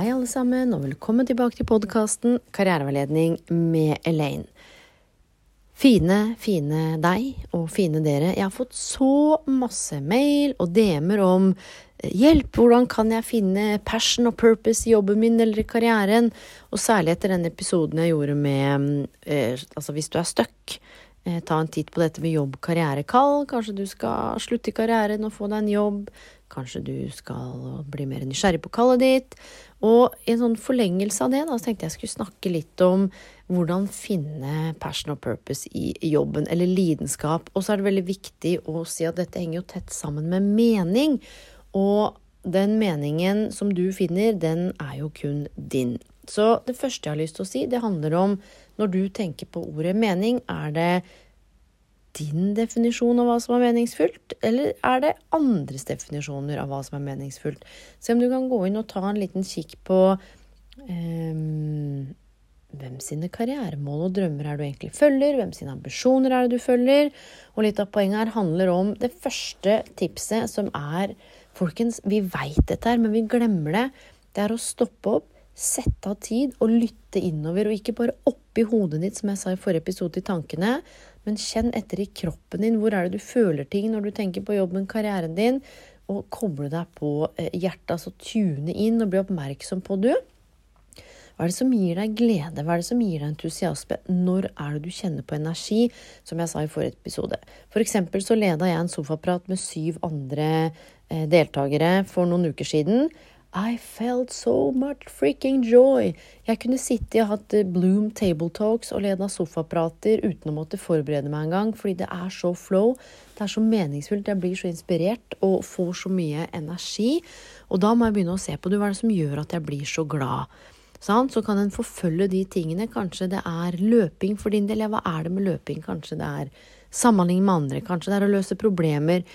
Hei, alle sammen, og velkommen tilbake til podkasten Karriereveiledning med Elaine. Fine, fine deg og fine dere. Jeg har fått så masse mail og DM-er om eh, hjelp, hvordan kan jeg finne passion og purpose i jobben min eller i karrieren? Og særlig etter den episoden jeg gjorde med eh, Altså, hvis du er stuck, eh, ta en titt på dette med jobb, karriere, kall. Kanskje du skal slutte i karrieren og få deg en jobb. Kanskje du skal bli mer nysgjerrig på kallet ditt. Og i en sånn forlengelse av det, da, så tenkte jeg skulle snakke litt om hvordan finne passion og purpose i jobben, eller lidenskap. Og så er det veldig viktig å si at dette henger jo tett sammen med mening. Og den meningen som du finner, den er jo kun din. Så det første jeg har lyst til å si, det handler om når du tenker på ordet mening, er det din definisjon av hva som er meningsfullt, eller er det andres definisjoner av hva som er meningsfullt? Se om du kan gå inn og ta en liten kikk på um, hvem sine karrieremål og drømmer er du egentlig følger, hvem sine ambisjoner er det du følger? Og litt av poenget her handler om det første tipset, som er Folkens, vi veit dette her, men vi glemmer det. Det er å stoppe opp, sette av tid og lytte innover, og ikke bare oppi hodet ditt, som jeg sa i forrige episode, i tankene, men kjenn etter i kroppen din. Hvor er det du føler ting når du tenker på jobben, karrieren din? Og koble deg på eh, hjertet, altså tune inn og bli oppmerksom på du. Hva er det som gir deg glede, hva er det som gir deg entusiasme? Når er det du kjenner på energi, som jeg sa i forrige episode? For eksempel så leda jeg en sofaprat med syv andre eh, deltakere for noen uker siden. I felt so much freaking joy. Jeg kunne sitte og hatt eh, Bloom Table Talks og leda sofaprater uten å måtte forberede meg engang, fordi det er så flow. Det er så meningsfullt. Jeg blir så inspirert og får så mye energi. Og da må jeg begynne å se på det. Hva er det som gjør at jeg blir så glad? Sånn? Så kan en forfølge de tingene. Kanskje det er løping for din del. Ja, hva er det med løping? Kanskje det er samhandling med andre. Kanskje det er å løse problemer.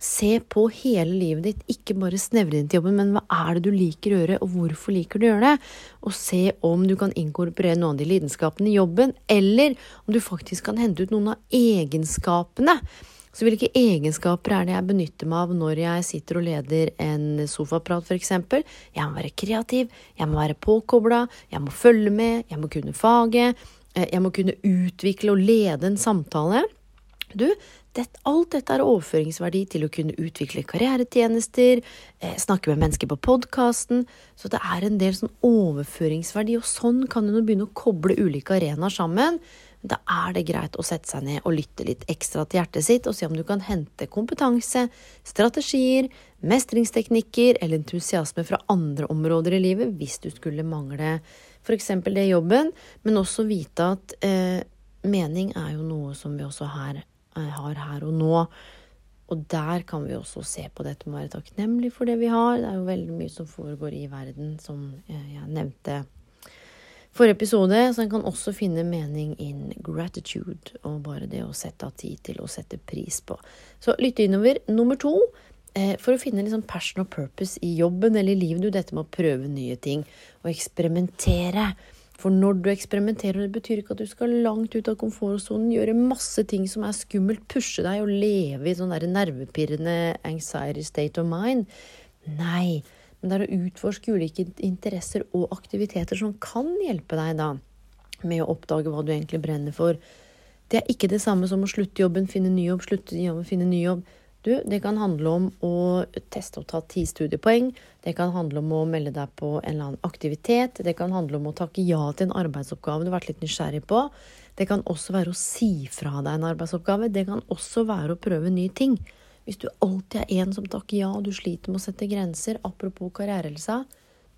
Se på hele livet ditt, ikke bare snevre inn til jobben, men hva er det du liker å gjøre, og hvorfor liker du å gjøre det? Og se om du kan inkorporere noen av de lidenskapene i jobben, eller om du faktisk kan hente ut noen av egenskapene. Så hvilke egenskaper er det jeg benytter meg av når jeg sitter og leder en sofaprat, f.eks.? Jeg må være kreativ, jeg må være påkobla, jeg må følge med, jeg må kunne faget, eh, jeg må kunne utvikle og lede en samtale. Du, alt dette er overføringsverdi til å kunne utvikle karrieretjenester, eh, snakke med mennesker på podkasten. Så det er en del sånn overføringsverdi, og sånn kan du begynne å koble ulike arenaer sammen. Da er det greit å sette seg ned og lytte litt ekstra til hjertet sitt, og se om du kan hente kompetanse, strategier, mestringsteknikker eller entusiasme fra andre områder i livet hvis du skulle mangle f.eks. det jobben, men også vite at eh, mening er jo noe som vi også her har her og nå. Og der kan vi også se på dette med å være takknemlig for det vi har. Det er jo veldig mye som foregår i verden, som jeg nevnte forrige episode. Så en kan også finne mening in gratitude, og bare det å sette av tid til å sette pris på. Så lytte innover. Nummer to. Eh, for å finne liksom passion og purpose i jobben eller i livet, du, dette med å prøve nye ting og eksperimentere. For når du eksperimenterer, det betyr ikke at du skal langt ut av komfortsonen, gjøre masse ting som er skummelt, pushe deg og leve i sånn der nervepirrende anxiety state of mind. Nei, men det er å utforske ulike interesser og aktiviteter som kan hjelpe deg da med å oppdage hva du egentlig brenner for. Det er ikke det samme som å slutte jobben, finne ny jobb, slutte jobben, finne ny jobb. Du, det kan handle om å teste og ta ti studiepoeng. Det kan handle om å melde deg på en eller annen aktivitet. Det kan handle om å takke ja til en arbeidsoppgave du har vært litt nysgjerrig på. Det kan også være å si fra deg en arbeidsoppgave. Det kan også være å prøve nye ting. Hvis du alltid er en som takker ja, og du sliter med å sette grenser, apropos karrierehelse,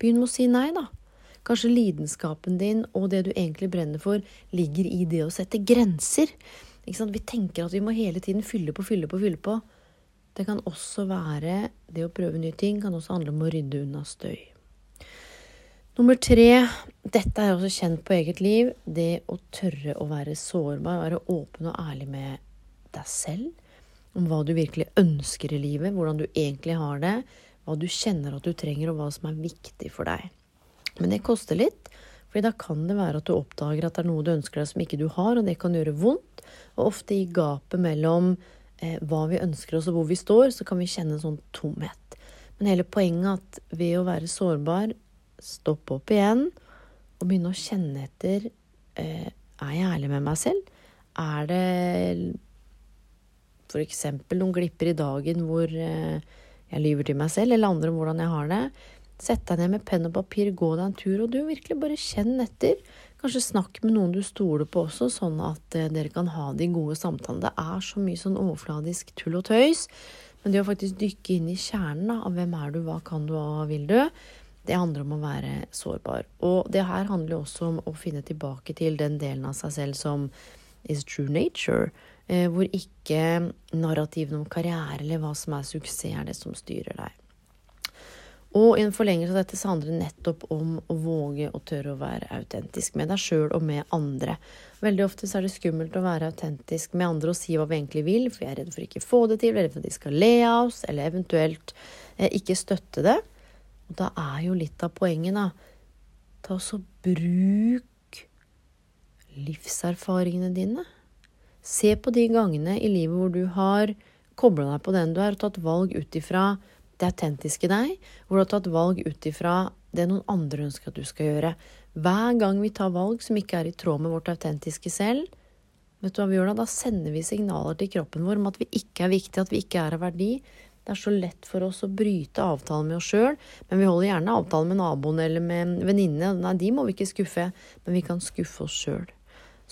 begynn med å si nei, da. Kanskje lidenskapen din og det du egentlig brenner for, ligger i det å sette grenser. Vi tenker at vi må hele tiden fylle på, fylle på, fylle på. Det kan også være det å prøve nye ting kan også handle om å rydde unna støy. Nummer tre, dette er også kjent på eget liv, det å tørre å være sårbar, være åpen og ærlig med deg selv. Om hva du virkelig ønsker i livet, hvordan du egentlig har det, hva du kjenner at du trenger, og hva som er viktig for deg. Men det koster litt, for da kan det være at du oppdager at det er noe du ønsker deg som ikke du har, og det kan gjøre vondt. Og ofte i gapet mellom eh, hva vi ønsker oss og hvor vi står, så kan vi kjenne en sånn tomhet. Men hele poenget at ved å være sårbar, stoppe opp igjen og begynne å kjenne etter eh, Er jeg ærlig med meg selv? Er det f.eks. noen glipper i dagen hvor eh, jeg lyver til meg selv, eller andre om hvordan jeg har det. Sett deg ned med penn og papir, gå deg en tur, og du virkelig bare kjenn etter. Kanskje snakk med noen du stoler på også, sånn at eh, dere kan ha de gode samtalene. Det er så mye sånn overfladisk tull og tøys. Men det å faktisk dykke inn i kjernen da, av hvem er du, hva kan du, hva vil du, det handler om å være sårbar. Og det her handler også om å finne tilbake til den delen av seg selv som is true nature. Eh, hvor ikke narrativene om karriere eller hva som er suksess, er det som styrer deg. Og i en forlengelse av dette så handler det nettopp om å våge og tørre å være autentisk med deg sjøl og med andre. Veldig ofte så er det skummelt å være autentisk med andre og si hva vi egentlig vil, for vi er redd for ikke å få det til, vi er redd for at de skal le av oss, eller eventuelt eh, ikke støtte det. Og da er jo litt av poenget, da Ta så bruk livserfaringene dine. Se på de gangene i livet hvor du har kobla deg på den du er, og tatt valg ut ifra det autentiske deg, hvor du har tatt valg ut ifra det noen andre ønsker at du skal gjøre. Hver gang vi tar valg som ikke er i tråd med vårt autentiske selv, vet du hva vi gjør da? Da sender vi signaler til kroppen vår om at vi ikke er viktige, at vi ikke er av verdi. Det er så lett for oss å bryte avtalen med oss sjøl, men vi holder gjerne avtalen med naboen eller med venninnene. Nei, de må vi ikke skuffe, men vi kan skuffe oss sjøl.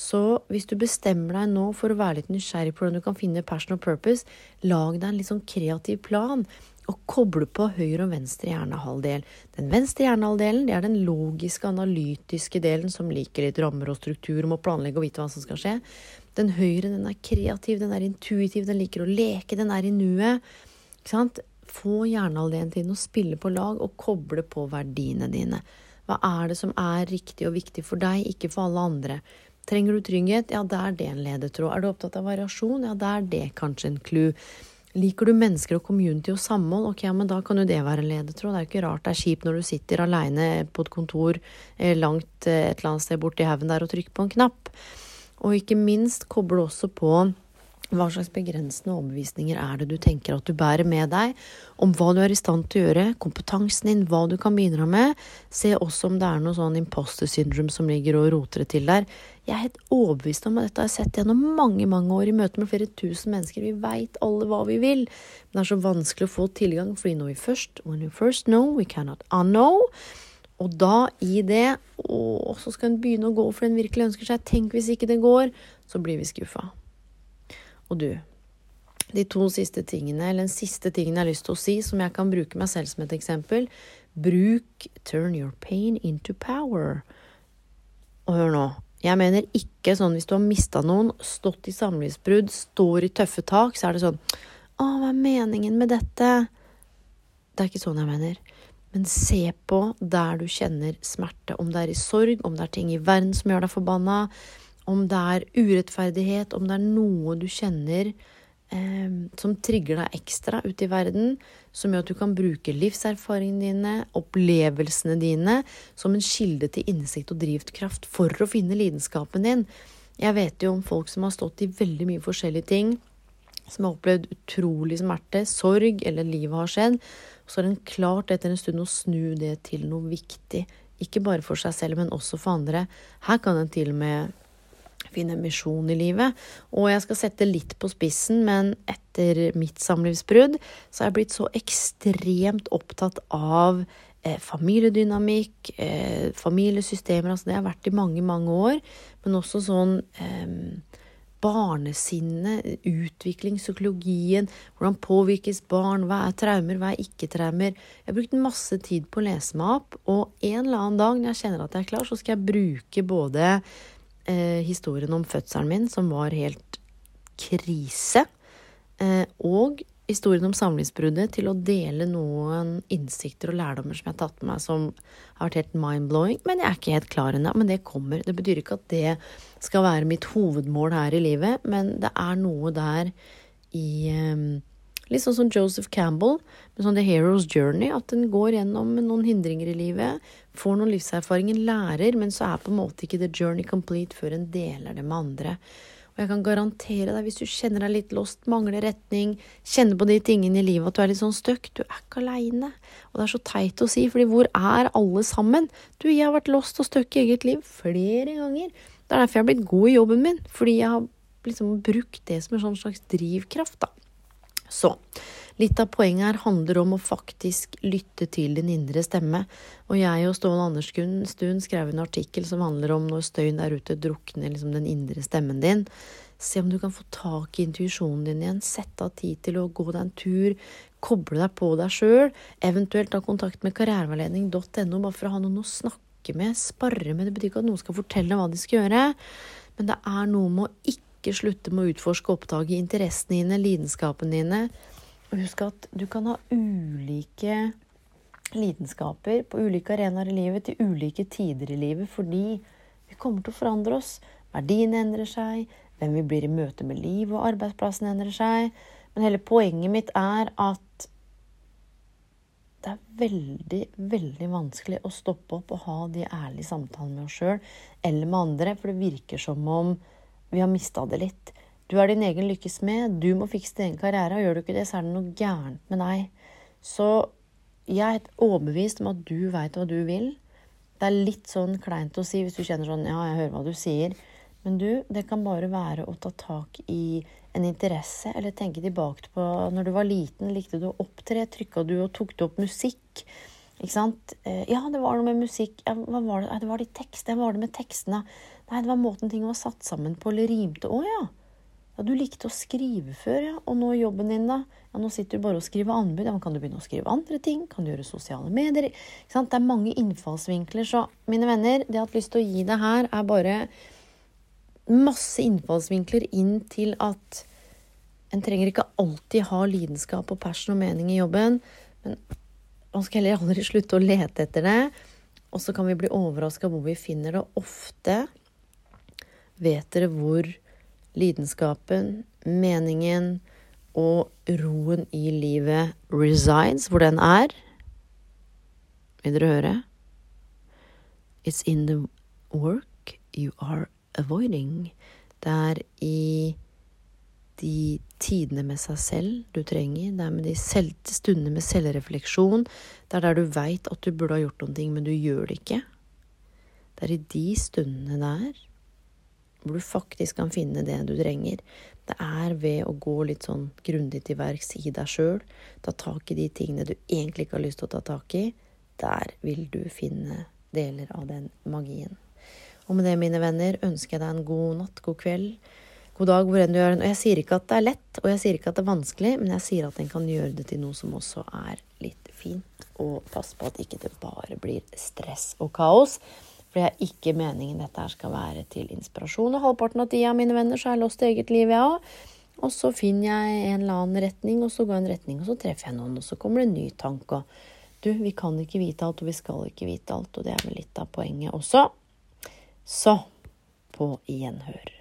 Så hvis du bestemmer deg nå for å være litt nysgjerrig på hvordan du kan finne passion og purpose, lag deg en litt sånn kreativ plan. Og koble på høyre og venstre hjernehalvdel. Den venstre hjernehalvdelen det er den logiske, analytiske delen som liker litt rammer og struktur, må planlegge og vite hva som skal skje. Den høyre den er kreativ, den er intuitiv, den liker å leke, den er i nuet. Ikke sant? Få hjernehalvdelen din å spille på lag og koble på verdiene dine. Hva er det som er riktig og viktig for deg, ikke for alle andre? Trenger du trygghet? Ja, det er det en ledetråd. Er du opptatt av variasjon? Ja, det er det kanskje en clou. Liker du mennesker og community og samhold? Ok, ja, men da kan jo det være en ledetråd. Det er jo ikke rart det er kjipt når du sitter aleine på et kontor eh, langt eh, et eller annet sted borti haugen der og trykker på en knapp. Og ikke minst kobler du også på hva slags begrensende overbevisninger er det du tenker at du bærer med deg, om hva du er i stand til å gjøre, kompetansen din, hva du kan bidra med. Se også om det er noe sånn imposter syndrome som ligger og roter det til der. Jeg er helt overbevist om at dette har jeg sett gjennom mange mange år i møte med flere tusen mennesker. Vi veit alle hva vi vil, men det er så vanskelig å få tilgang, fordi når vi først When we first know, we cannot unknow. Og da, i det, og så skal en begynne å gå for det en virkelig ønsker seg. Tenk hvis ikke det går, så blir vi skuffa og du. De to siste tingene, eller den siste tingen jeg har lyst til å si, som jeg kan bruke meg selv som et eksempel Bruk 'turn your pain into power'. Og hør nå. Jeg mener ikke sånn hvis du har mista noen, stått i samlivsbrudd, står i tøffe tak, så er det sånn Å, hva er meningen med dette? Det er ikke sånn jeg mener. Men se på der du kjenner smerte. Om det er i sorg, om det er ting i verden som gjør deg forbanna, om det er urettferdighet, om det er noe du kjenner eh, som trigger deg ekstra ute i verden, som gjør at du kan bruke livserfaringene dine, opplevelsene dine, som en kilde til innsikt og drivkraft for å finne lidenskapen din. Jeg vet jo om folk som har stått i veldig mye forskjellige ting, som har opplevd utrolig smerte, sorg, eller livet har skjedd. Så har en klart etter en stund å snu det til noe viktig. Ikke bare for seg selv, men også for andre. Her kan en til og med finne misjon i livet. Og jeg skal sette litt på spissen, men etter mitt samlivsbrudd så er jeg blitt så ekstremt opptatt av eh, familiedynamikk, eh, familiesystemer. Altså det har jeg vært i mange, mange år. Men også sånn eh, barnesinnet, utvikling, psykologien, hvordan påvirkes barn, hva er traumer, hva er ikke-traumer. Jeg har brukt masse tid på å lese meg opp, og en eller annen dag når jeg kjenner at jeg er klar, så skal jeg bruke både eh, historien om fødselen min, som var helt krise, eh, og historien om samlivsbruddet til å dele noen innsikter og lærdommer som jeg har tatt med meg som har vært helt mind-blowing. Men jeg er ikke helt klar ennå. Men det kommer. Det betyr ikke at det skal være mitt hovedmål her i livet, men det er noe der i um, Litt sånn som Joseph Campbell med sånn The Hero's Journey. At en går gjennom noen hindringer i livet, får noen livserfaringer, lærer, men så er på en måte ikke the journey complete før en deler det med andre. Og jeg kan garantere deg, hvis du kjenner deg litt lost, mangler retning, kjenner på de tingene i livet at du er litt sånn stuck, du er ikke aleine. Og det er så teit å si, fordi hvor er alle sammen? Du, jeg har vært lost og stuck i eget liv flere ganger. Det er derfor jeg har blitt god i jobben min, fordi jeg har liksom brukt det som en sånn slags drivkraft, da. Så Litt av poenget her handler om å faktisk lytte til din indre stemme. Og jeg og Ståle Andersstuen skrev en artikkel som handler om når støyen der ute drukner liksom den indre stemmen din. Se om du kan få tak i intuisjonen din igjen. Sette av tid til å gå deg en tur. Koble deg på deg sjøl. Eventuelt ta kontakt med karriereveiledning.no bare for å ha noen å snakke med, sparre med. Det betyr ikke at noen skal fortelle hva de skal gjøre, men det er noe med å ikke slutte med å utforske og oppdage interessene dine, lidenskapene dine, husk at du kan ha ulike lidenskaper på ulike arenaer i livet til ulike tider i livet fordi vi kommer til å forandre oss. Verdiene endrer seg, hvem vi blir i møte med liv og arbeidsplassen endrer seg. Men hele poenget mitt er at det er veldig, veldig vanskelig å stoppe opp og ha de ærlige samtalene med oss sjøl eller med andre, for det virker som om vi har mista det litt. Du er din egen lykkes med. Du må fikse din egen karriere. og Gjør du ikke det, så er det noe gærent med deg. Så jeg er overbevist om at du veit hva du vil. Det er litt sånn kleint å si hvis du kjenner sånn Ja, jeg hører hva du sier. Men du, det kan bare være å ta tak i en interesse, eller tenke tilbake på når du var liten, likte du å opptre, trykka du og tok du opp musikk? Ikke sant? Eh, ja, det var noe med musikk. Ja, hva var det? det var de tekstene. Hva var det med tekstene? Nei, det var måten ting var satt sammen på eller rimte. Å ja. Ja, du likte å skrive før, ja. Og nå jobben din, da? Ja, nå sitter du bare og skriver anbud. Ja, men kan du begynne å skrive andre ting? Kan du gjøre sosiale medier? Ikke sant? Det er mange innfallsvinkler. Så mine venner, det jeg har lyst til å gi deg her, er bare masse innfallsvinkler inn til at en trenger ikke alltid ha lidenskap og passion og mening i jobben, men man skal heller aldri slutte å lete etter det. Og så kan vi bli overraska hvor vi finner det. Ofte vet dere hvor lidenskapen, meningen og roen i livet resides, hvor den er. Vil dere høre? It's in the work you are avoiding. Det er i de tidene med seg selv du trenger. Det er med de selv, stundene med selvrefleksjon. Det er der du veit at du burde ha gjort noen ting, men du gjør det ikke. Det er i de stundene der hvor du faktisk kan finne det du trenger. Det er ved å gå litt sånn grundig til verks i deg sjøl, ta tak i de tingene du egentlig ikke har lyst til å ta tak i. Der vil du finne deler av den magien. Og med det, mine venner, ønsker jeg deg en god natt, god kveld, god dag hvor enn du gjør den. Og jeg sier ikke at det er lett, og jeg sier ikke at det er vanskelig, men jeg sier at en kan gjøre det til noe som også er litt fint. Og pass på at ikke det bare blir stress og kaos. For det er ikke meningen dette her skal være til inspirasjon. Og halvparten av tida, mine venner, så har jeg låst eget liv, jeg òg. Og så finner jeg en eller annen retning, og så går jeg en retning, og så treffer jeg noen, og så kommer det en ny tanke. Og du, vi kan ikke vite alt, og vi skal ikke vite alt, og det er vel litt av poenget også. Så på gjenhør.